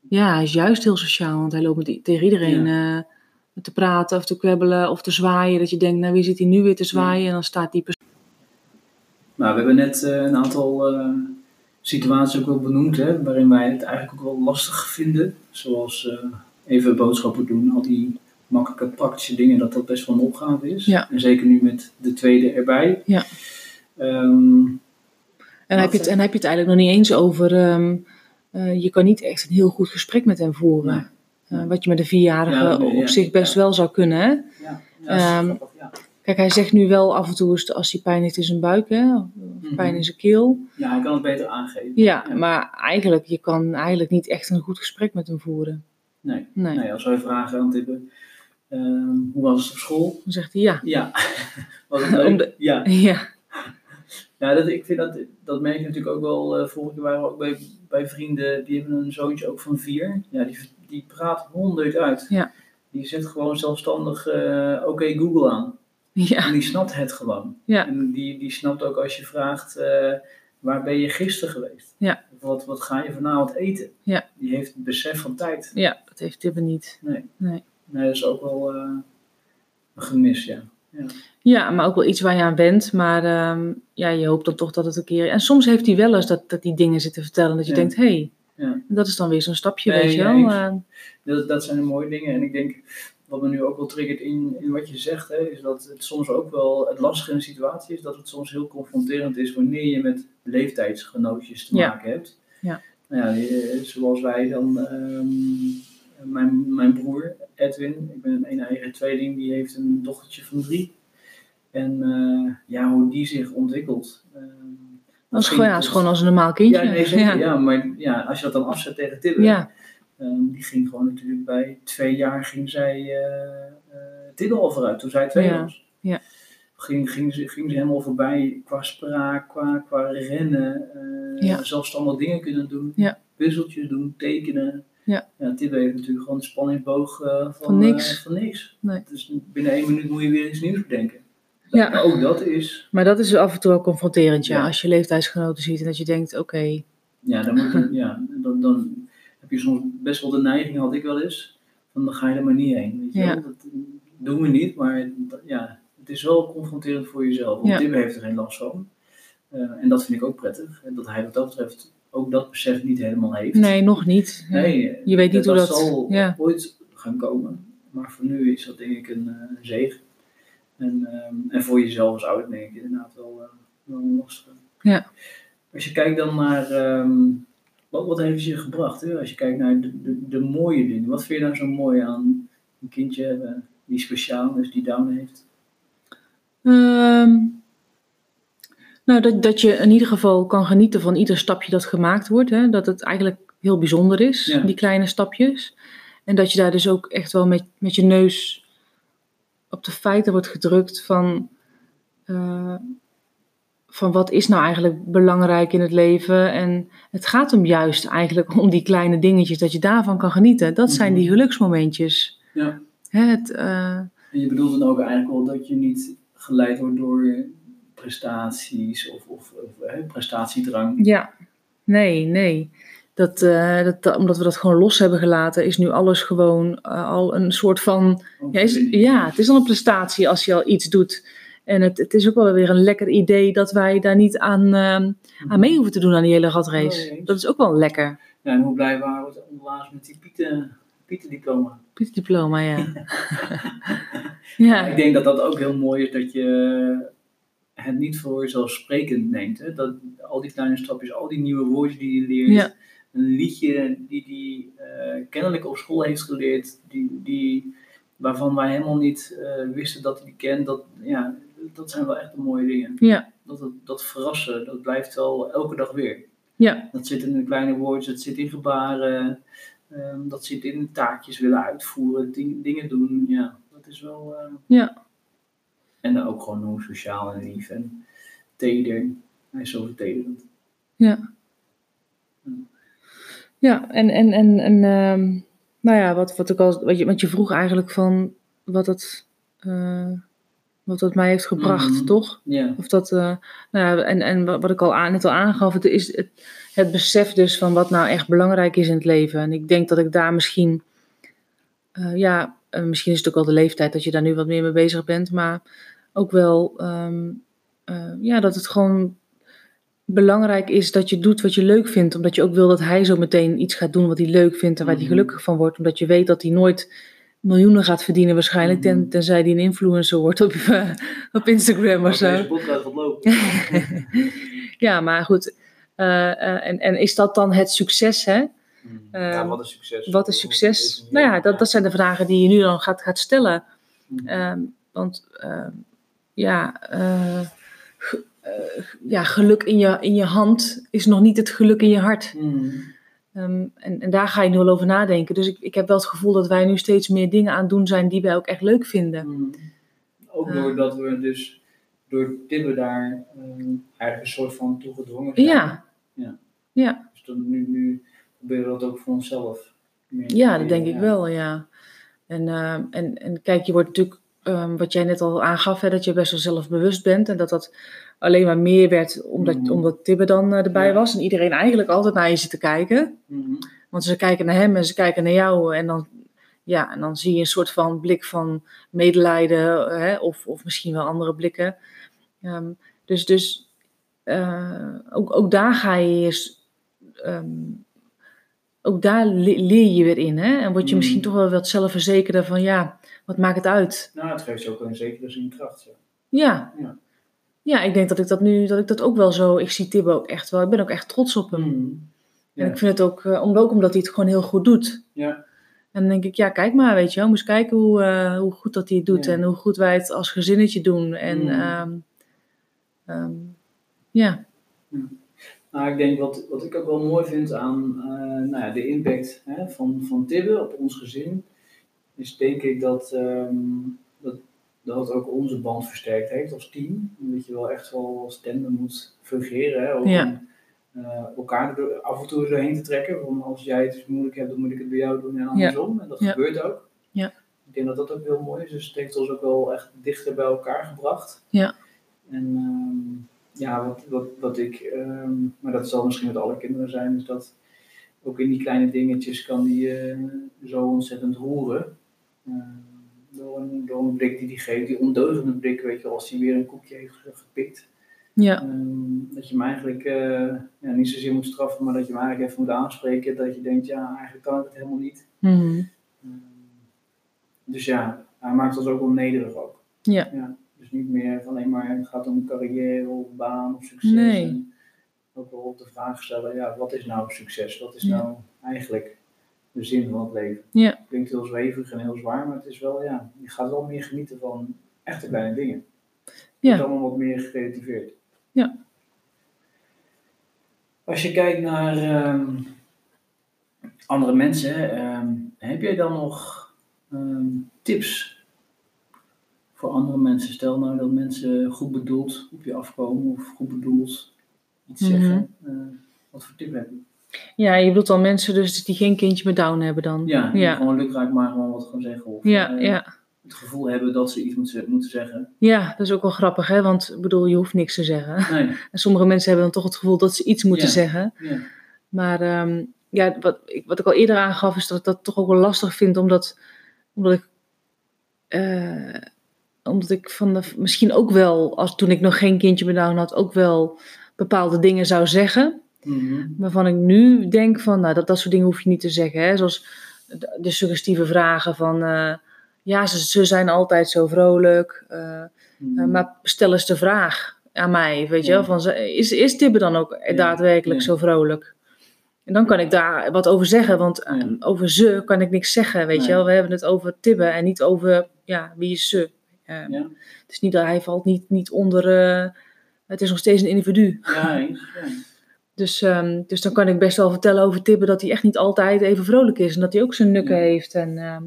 Ja, hij is juist heel sociaal, want hij loopt met, tegen iedereen eh, te praten of te kwebbelen of te zwaaien. Dat je denkt, nou wie zit hier nu weer te zwaaien? En dan staat die persoon. Nou, we hebben net eh, een aantal eh, situaties ook wel benoemd, hè, waarin wij het eigenlijk ook wel lastig vinden. Zoals even boodschappen doen, al die makkelijke praktische dingen, dat dat best wel een opgave is. Ja. En zeker nu met de tweede erbij. Ja. Ehm, En heb, je het, en heb je het eigenlijk nog niet eens over. ehm, eh, je kan niet echt een heel goed gesprek met hem voeren. Nee. Eh, wat je met een vierjarige Ja, nee, op zich best wel zou kunnen. Hè? ja, grappig, ja. Kijk, hij zegt nu wel af en toe als hij pijn heeft in zijn buik, hè? of Mhm. pijn in zijn keel. ja, hij kan het beter aangeven. Ja, maar eigenlijk, je kan eigenlijk niet echt een goed gesprek met hem voeren. Nee. Nee. Nee, als wij vragen aan tippen, hoe was het op school? Dan zegt hij ja. Ja. was het leuk? Om de- Ja. Ja, Ja, dat, ik vind dat, dat merk je natuurlijk ook wel. eh vorige keer waren we ook bij, bij vrienden, die hebben een zoontje ook van vier. Ja, die, die praat honderd uit. Ja. Die zet gewoon zelfstandig eh, oké Google aan. ja, En die snapt het gewoon. Ja. En die, die snapt ook als je vraagt, eh, waar ben je gisteren geweest? Ja. Of wat, wat ga je vanavond eten? Ja. Die heeft het besef van tijd. ja, dat heeft Tibbe niet. Nee. Nee. Nee, dat is ook wel een gemis, ja. Ja. Ja, maar ook wel iets waar je aan bent. Maar ehm, ja, je hoopt dan toch dat het een keer... En soms heeft hij wel eens dat, dat die dingen zitten vertellen. Dat je Ja. denkt, hé, hey, Ja. dat is dan weer zo'n stapje, Nee, weet je wel. Dat, dat zijn de mooie dingen. En ik denk, wat me nu ook wel triggert in, in wat je zegt, hè, is dat het soms ook wel het lastige in een situatie is, dat het soms heel confronterend is wanneer je met leeftijdsgenootjes te maken hebt. Ja. Nou ja, zoals wij dan, ehm, mijn, mijn broer Edwin, ik ben een eigen tweeling, die heeft een dochtertje van drie. En eh, ja, hoe die zich ontwikkelt. ehm, dat is gewoon, ja, is gewoon als een normaal kindje. ja, nee, zeker. Ja. ja. maar ja, als je dat dan afzet tegen Ja, Ehm, die ging gewoon natuurlijk bij twee jaar ging zij uh, al vooruit, toen zij twee was. ja. Ging, ging, ze, ging ze helemaal voorbij qua spraak, qua, qua rennen, zelfstandig dingen kunnen doen, puzzeltjes doen, tekenen. Ja. Ja, Tibbe heeft natuurlijk gewoon de spanningsboog eh, van, Van niks. eh, van niks. Nee. Dus binnen één minuut moet je weer iets nieuws bedenken. Ja. Maar ook dat is, maar dat is af en toe wel confronterend, ja. Ja. Als je leeftijdsgenoten ziet en dat je denkt, oké, ja, dan, moet je, ja dan, dan heb je soms best wel de neiging, had ik wel eens, van dan ga je er maar niet heen. Weet je Ja. Dat doen we niet, maar dat- ja, het is wel confronterend voor jezelf. Want. Tim heeft er geen last van. Eh, en dat vind ik ook prettig. En dat hij wat dat betreft ook dat besef niet helemaal heeft. nee, nog niet. Nee, eh, Je weet niet hoe dat- zal ja. ooit gaan komen. Maar voor nu is dat denk ik een uh, zegen. En, ehm, en voor jezelf als ouder denk ik inderdaad wel, uh, wel een lastige. Ja. Als je kijkt dan naar, um, wat, wat heeft je gebracht? Hè? Als je kijkt naar de, de, de, mooie dingen. Wat vind je nou zo mooi aan een kindje hebben die speciaal is, die down heeft? Um, nou, dat, dat je in ieder geval kan genieten van ieder stapje dat gemaakt wordt. Hè? Dat het eigenlijk heel bijzonder is, Ja. die kleine stapjes. En dat je daar dus ook echt wel met, met je neus op de feiten wordt gedrukt van, uh, van wat is nou eigenlijk belangrijk in het leven. En het gaat hem juist eigenlijk om die kleine dingetjes, dat je daarvan kan genieten. Dat zijn die geluksmomentjes. Ja. Het, uh, en je bedoelt dan ook eigenlijk wel dat je niet geleid wordt door prestaties of, of, of hè, prestatiedrang. Ja, nee, nee. Dat, uh, dat, omdat we dat gewoon los hebben gelaten, is nu alles gewoon uh, al een soort van. Ja, is, ja, het is al een prestatie als je al iets doet. En het, het is ook wel weer een lekker idee dat wij daar niet aan, uh, aan mee hoeven te doen aan die hele ratrace. Dat is ook wel lekker. Ja, en hoe blij waren we onlangs met die Pieten, Pietendiploma. Pietendiploma, ja. ja. Ik denk dat dat ook heel mooi is dat je het niet voor vanzelfsprekend neemt. Hè? Dat al die kleine stapjes, al die nieuwe woordjes die je leert. Ja. Een liedje die die uh, kennelijk op school heeft geleerd, die, die, waarvan wij helemaal niet uh, wisten dat hij die kent. Dat, ja, dat zijn wel echt de mooie dingen. Ja. Dat, dat, dat verrassen, dat blijft wel elke dag weer. Ja. Dat zit in de kleine woordjes, dat zit in gebaren, um, dat zit in taakjes willen uitvoeren, ding, dingen doen. Ja, dat is wel. Uh, ja. En ook gewoon hoe sociaal en lief en teder. Hij is zo vertederend. Ja. Ja, en, en, en, en um, nou ja, wat, wat ik al, wat je, wat je vroeg eigenlijk van wat het, uh, wat het mij heeft gebracht, mm -hmm. toch? Ja. Of dat, uh, nou ja, en, en wat ik al aan, net al aangaf, het is het, het besef dus van wat nou echt belangrijk is in het leven. En ik denk dat ik daar misschien, uh, ja, eh, misschien is het ook wel de leeftijd dat je daar nu wat meer mee bezig bent, maar ook wel ehm, eh, ja, dat het gewoon belangrijk is dat je doet wat je leuk vindt. Omdat je ook wil dat hij zo meteen iets gaat doen wat hij leuk vindt en waar hij Mhm. gelukkig van wordt. Omdat je weet dat hij nooit miljoenen gaat verdienen waarschijnlijk, ten, Mhm. tenzij hij een influencer wordt op, eh, op Instagram of zo. deze podcast gaat lopen. ja, maar goed. eh, en, en is dat dan het succes, hè? Ehm, ja, wat is succes? Wat is succes? Nou ja, dat, dat zijn de vragen die je nu dan gaat, gaat stellen. Ehm, want ehm, ja, eh, ge- eh, ja, geluk in je, in je hand is nog niet het geluk in je hart. Hmm. Ehm, en, en daar ga je nu wel over nadenken. Dus ik, ik heb wel het gevoel dat wij nu steeds meer dingen aan het doen zijn die wij ook echt leuk vinden. Hmm. Ook Eh. doordat we dus door Tibbe daar ehm, eigenlijk een soort van toegedwongen zijn. Ja, Ja. ja. Dus dan nu, nu proberen we dat ook voor onszelf. meer ja dat denk ik wel, ja. En, ehm, en, en kijk, je wordt natuurlijk, ehm, wat jij net al aangaf, hè, dat je best wel zelfbewust bent. En dat dat alleen maar meer werd omdat, Mhm. omdat Tibbe dan eh, erbij Ja. was. En iedereen eigenlijk altijd naar je zit te kijken. Mhm. Want ze kijken naar hem en ze kijken naar jou. En dan, ja, en dan zie je een soort van blik van medelijden. Hè, of, of misschien wel andere blikken. Ehm, dus dus eh, ook, ook daar ga je ehm, ook daar le- leer je weer in. Hè? En word je Mm. misschien toch wel wat zelfverzekerder van... Ja, wat maakt het uit? Nou, het geeft je ook een zekere zin kracht. Ja. Ja. Ja. Ja, ik denk dat ik dat nu... Dat ik dat ook wel zo... Ik zie Tibbe ook echt wel... Ik ben ook echt trots op hem. Hmm. En Ja. ik vind het ook... eh, ook omdat hij het gewoon heel goed doet. Ja. En dan denk ik, ja, kijk maar, weet je wel. Moest kijken hoe, eh, hoe goed dat hij het doet Ja. en hoe goed wij het als gezinnetje doen. En Mm. ehm, ehm, ja, Nou, ik denk wat, wat ik ook wel mooi vind aan eh, nou ja, de impact hè, van, van Tibbe op ons gezin, is denk ik dat, ehm, dat, dat het ook onze band versterkt heeft als team. Dat je wel echt wel als tandem moet fungeren. Hè, ook Ja. om eh, elkaar er af en toe doorheen te trekken. Van als jij het moeilijk hebt, dan moet ik het bij jou doen en andersom. En dat gebeurt ook. Ja. Ik denk dat dat ook heel mooi is. Dus het heeft ons ook wel echt dichter bij elkaar gebracht. Ja. En ehm, ja, wat, wat, wat ik, ehm, maar dat zal misschien met alle kinderen zijn, is dat ook in die kleine dingetjes kan die eh, zo ontzettend roeren. Ehm, door, een, door een blik die hij geeft, die ondeugende blik, weet je, als hij weer een koekje heeft gepikt. ja, Ehm, dat je hem eigenlijk eh, ja, niet zozeer moet straffen, maar dat je hem eigenlijk even moet aanspreken. Dat je denkt, ja, eigenlijk kan ik het helemaal niet. mhm, Ehm, dus ja, hij maakt ons ook wel nederig ook. Ja. Dus niet meer van alleen maar het gaat om carrière of baan of succes. Nee. En ook wel op de vraag stellen, ja, wat is nou succes? Wat is Ja. nou eigenlijk de zin van het leven? Ja. Klinkt heel zweverig en heel zwaar, maar het is wel, ja, je gaat wel meer genieten van echte kleine dingen. Het is ja, allemaal wat meer gerelativeerd. Ja. Als je kijkt naar ehm, andere mensen, ehm, heb jij dan nog ehm, tips voor andere mensen? Stel nou dat mensen goed bedoeld op je afkomen of goed bedoeld iets Mhm. zeggen. Eh, wat voor tip heb je? ja, je bedoelt al mensen dus die geen kindje met down hebben dan. Ja, die ja, gewoon lukraak maar gewoon wat gaan zeggen. Of ja, eh, ja. het gevoel hebben dat ze iets moeten, moeten zeggen. ja, dat is ook wel grappig, hè? Want ik bedoel, je hoeft niks te zeggen. Nee, En sommige mensen hebben dan toch het gevoel dat ze iets moeten Ja. zeggen. ja. Maar ehm, ja, wat, ik, wat ik al eerder aangaf, is dat ik dat toch ook wel lastig vind, omdat, omdat ik. eh, omdat ik van de, misschien ook wel, als toen ik nog geen kindje Down had, ook wel bepaalde dingen zou zeggen. Mhm. Waarvan ik nu denk van, nou, dat, dat soort dingen hoef je niet te zeggen. Hè? Zoals de, suggestieve vragen van, eh, ja, ze, ze zijn altijd zo vrolijk. eh, Mhm. eh, maar stel eens de vraag aan mij, weet je Ja. wel, van, is, is Tibbe dan ook Ja, daadwerkelijk ja. zo vrolijk? En dan kan ik daar wat over zeggen, want over ze kan ik niks zeggen, weet Nee. je wel. We hebben het over Tibbe en niet over, ja, wie is ze? Eh, Ja. Het is niet dat hij valt niet, niet onder, eh, het is nog steeds een individu. Ja. Ja. Dus, ehm, dus dan kan ik best wel vertellen over Tibbe dat hij echt niet altijd even vrolijk is en dat hij ook zijn nukken heeft. En, ehm,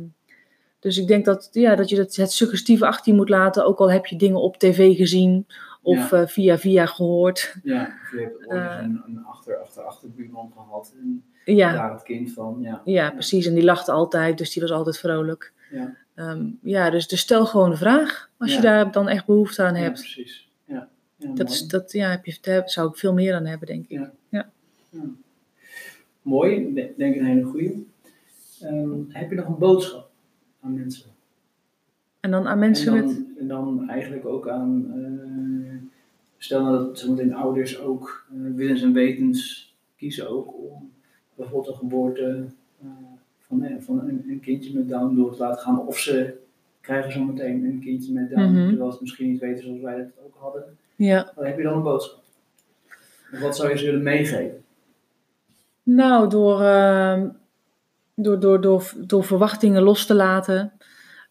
dus ik denk dat, ja, dat je dat, het suggestieve achter je moet laten, ook al heb je dingen op tv gezien of eh, via via gehoord. Ja, of je hebt ooit Eh. een, een achter, achter, achterbuurman gehad en Ja, daar het kind van, ja. ja, precies. En die lachte altijd, dus die was altijd vrolijk. Ja, Ehm, ja, dus, dus stel gewoon de vraag als je Ja. daar dan echt behoefte aan ja, hebt. precies. Ja, ja dat is, dat, ja, heb je, daar zou ik veel meer aan hebben, denk ik. Ja. Ja. Ja. Mooi, de- denk ik een hele goede. Ehm, heb je nog een boodschap aan mensen En dan aan mensen en dan, met... En dan eigenlijk ook aan, eh, stel nou dat zometeen ouders ook uh, willens en wetens kiezen ook om bijvoorbeeld een geboorte uh, van, eh, van een, een, kindje met Down door te laten gaan. Of ze krijgen zometeen een kindje met Down, Mhm. terwijl ze misschien niet weten zoals wij dat ook hadden. Ja. Heb je dan een boodschap. Of wat zou je ze willen meegeven? Nou, door, ehm, door, door, door, door verwachtingen los te laten.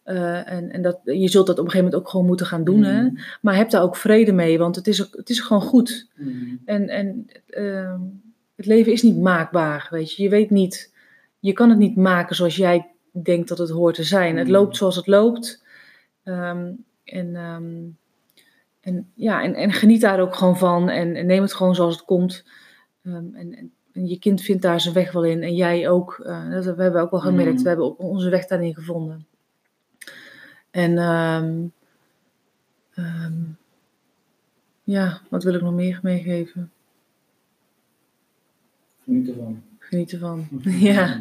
Eh, en en dat, je zult dat op een gegeven moment ook gewoon moeten gaan doen. Hè? Mhm. Maar heb daar ook vrede mee, want het is, ook- het is gewoon goed. Mhm. En, en ehm, het leven is niet maakbaar, weet je. Je weet niet, je kan het niet maken zoals jij denkt dat het hoort te zijn. Het Mm. loopt zoals het loopt. Ehm, en, ehm, en, ja, en, en geniet daar ook gewoon van en, en neem het gewoon zoals het komt. Ehm, en, je kind vindt daar zijn weg wel in en jij ook. Eh, dat hebben we ook wel gemerkt. Mm. We hebben ook onze weg daarin gevonden. En ja, wat wil ik nog meer meegeven? Geniet ervan. Geniet ervan. Ja,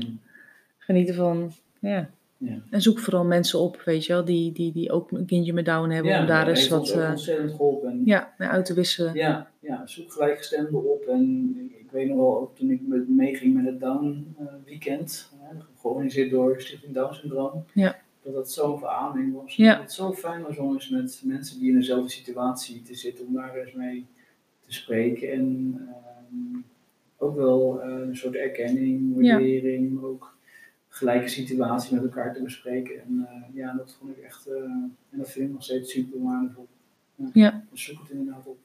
geniet ervan. Ja. Ja. En zoek vooral mensen op, weet je wel, die, die, die ook een kindje met Down hebben. Ja, om daar eens wat ook eh, ontzettend geholpen. ja, uit te wisselen. Ja, ja, zoek gelijkgestemden op. En ik weet nog wel, ook toen ik met, meeging met het Down eh, weekend, georganiseerd door Stichting Down Syndroom, Ja. dat dat zo'n verademing was. Ja. Dat het zo fijn was om eens met mensen die in dezelfde situatie te zitten, om daar eens mee te spreken. En ehm, ook wel eh, een soort erkenning, Ja. waardering, maar ook gelijke situatie met elkaar te bespreken. En eh, ja, dat vond ik echt, eh, en dat vind ik nog steeds super waardevol. Ja. Dus zoek het inderdaad op.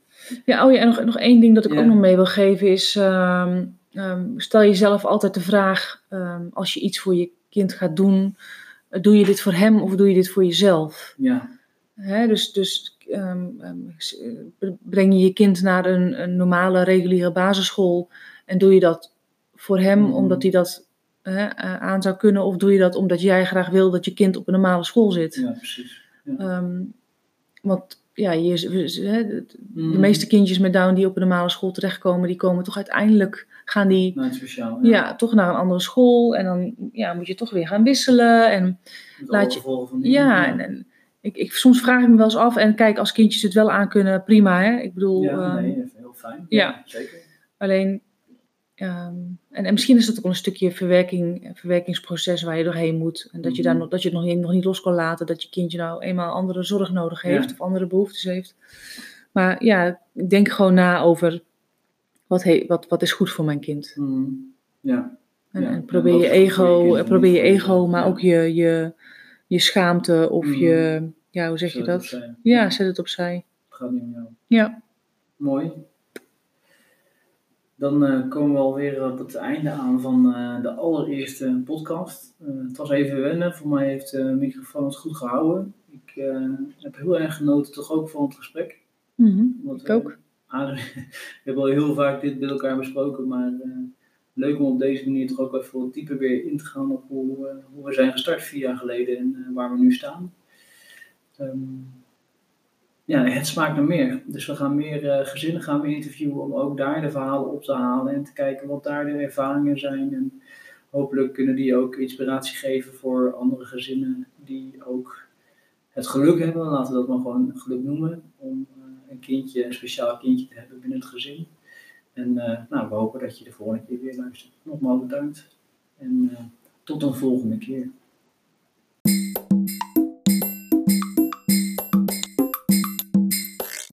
Ja, oh ja, en nog, nog één ding dat ik Ja. ook nog mee wil geven is, ehm, ehm, stel jezelf altijd de vraag, ehm, als je iets voor je kind gaat doen, doe je dit voor hem of doe je dit voor jezelf? Ja. Hè, dus dus breng je je kind naar een, een normale, reguliere basisschool en doe je dat voor hem Mhm. omdat hij dat hè, eh, aan zou kunnen, of doe je dat omdat jij graag wil dat je kind op een normale school zit? Ja, precies. Ja. Ehm, want ja, je, de, de Mhm. meeste kindjes met Down die op een normale school terechtkomen, die komen toch uiteindelijk, gaan die het speciaal. ja. toch naar een andere school en dan ja, moet je toch weer gaan wisselen. En Met laat je- ja, en, en ik, ik, soms vraag ik me wel eens af en kijk, als kindjes het wel aan kunnen, prima hè. Ik bedoel, Ja, ehm, nee, heel fijn. ja. zeker. alleen, ehm, en, en misschien is dat ook een stukje verwerking, verwerkingsproces waar je doorheen moet. En dat je, daar Mhm. nog, dat je het nog niet, nog niet los kan laten, dat je kindje nou eenmaal andere zorg nodig heeft Ja. of andere behoeftes heeft. Maar ja, ik denk gewoon na over wat, he, wat, wat is goed voor mijn kind. Mhm. Ja. En, Ja, en en probeer je je ego, en probeer je ego, maar ja. ook je, je, je schaamte of Mhm. je, ja, hoe zeg je Zet dat? het opzij. Ja, zet het opzij. Het gaat niet om jou. Ja. Mooi. Dan eh, komen we alweer op het einde aan van eh, de allereerste podcast. Eh, het was even wennen. Voor mij heeft de microfoon het goed gehouden. Ik heb heel erg genoten toch ook van het gesprek. Mhm, Want ik we- ook. adem- we hebben al heel vaak dit met elkaar besproken, maar leuk om op deze manier toch ook even wat dieper weer in te gaan op hoe, hoe we zijn gestart vier jaar geleden en waar we nu staan. Ehm, ja, het smaakt naar meer. Dus we gaan meer eh, gezinnen gaan we interviewen om ook daar de verhalen op te halen en te kijken wat daar de ervaringen zijn. En hopelijk kunnen die ook inspiratie geven voor andere gezinnen die ook het geluk hebben, laten we dat maar gewoon geluk noemen, om eh, een kindje, een speciaal kindje te hebben binnen het gezin. En eh, nou, we hopen dat je de volgende keer weer luistert. Nogmaals bedankt en tot een volgende keer.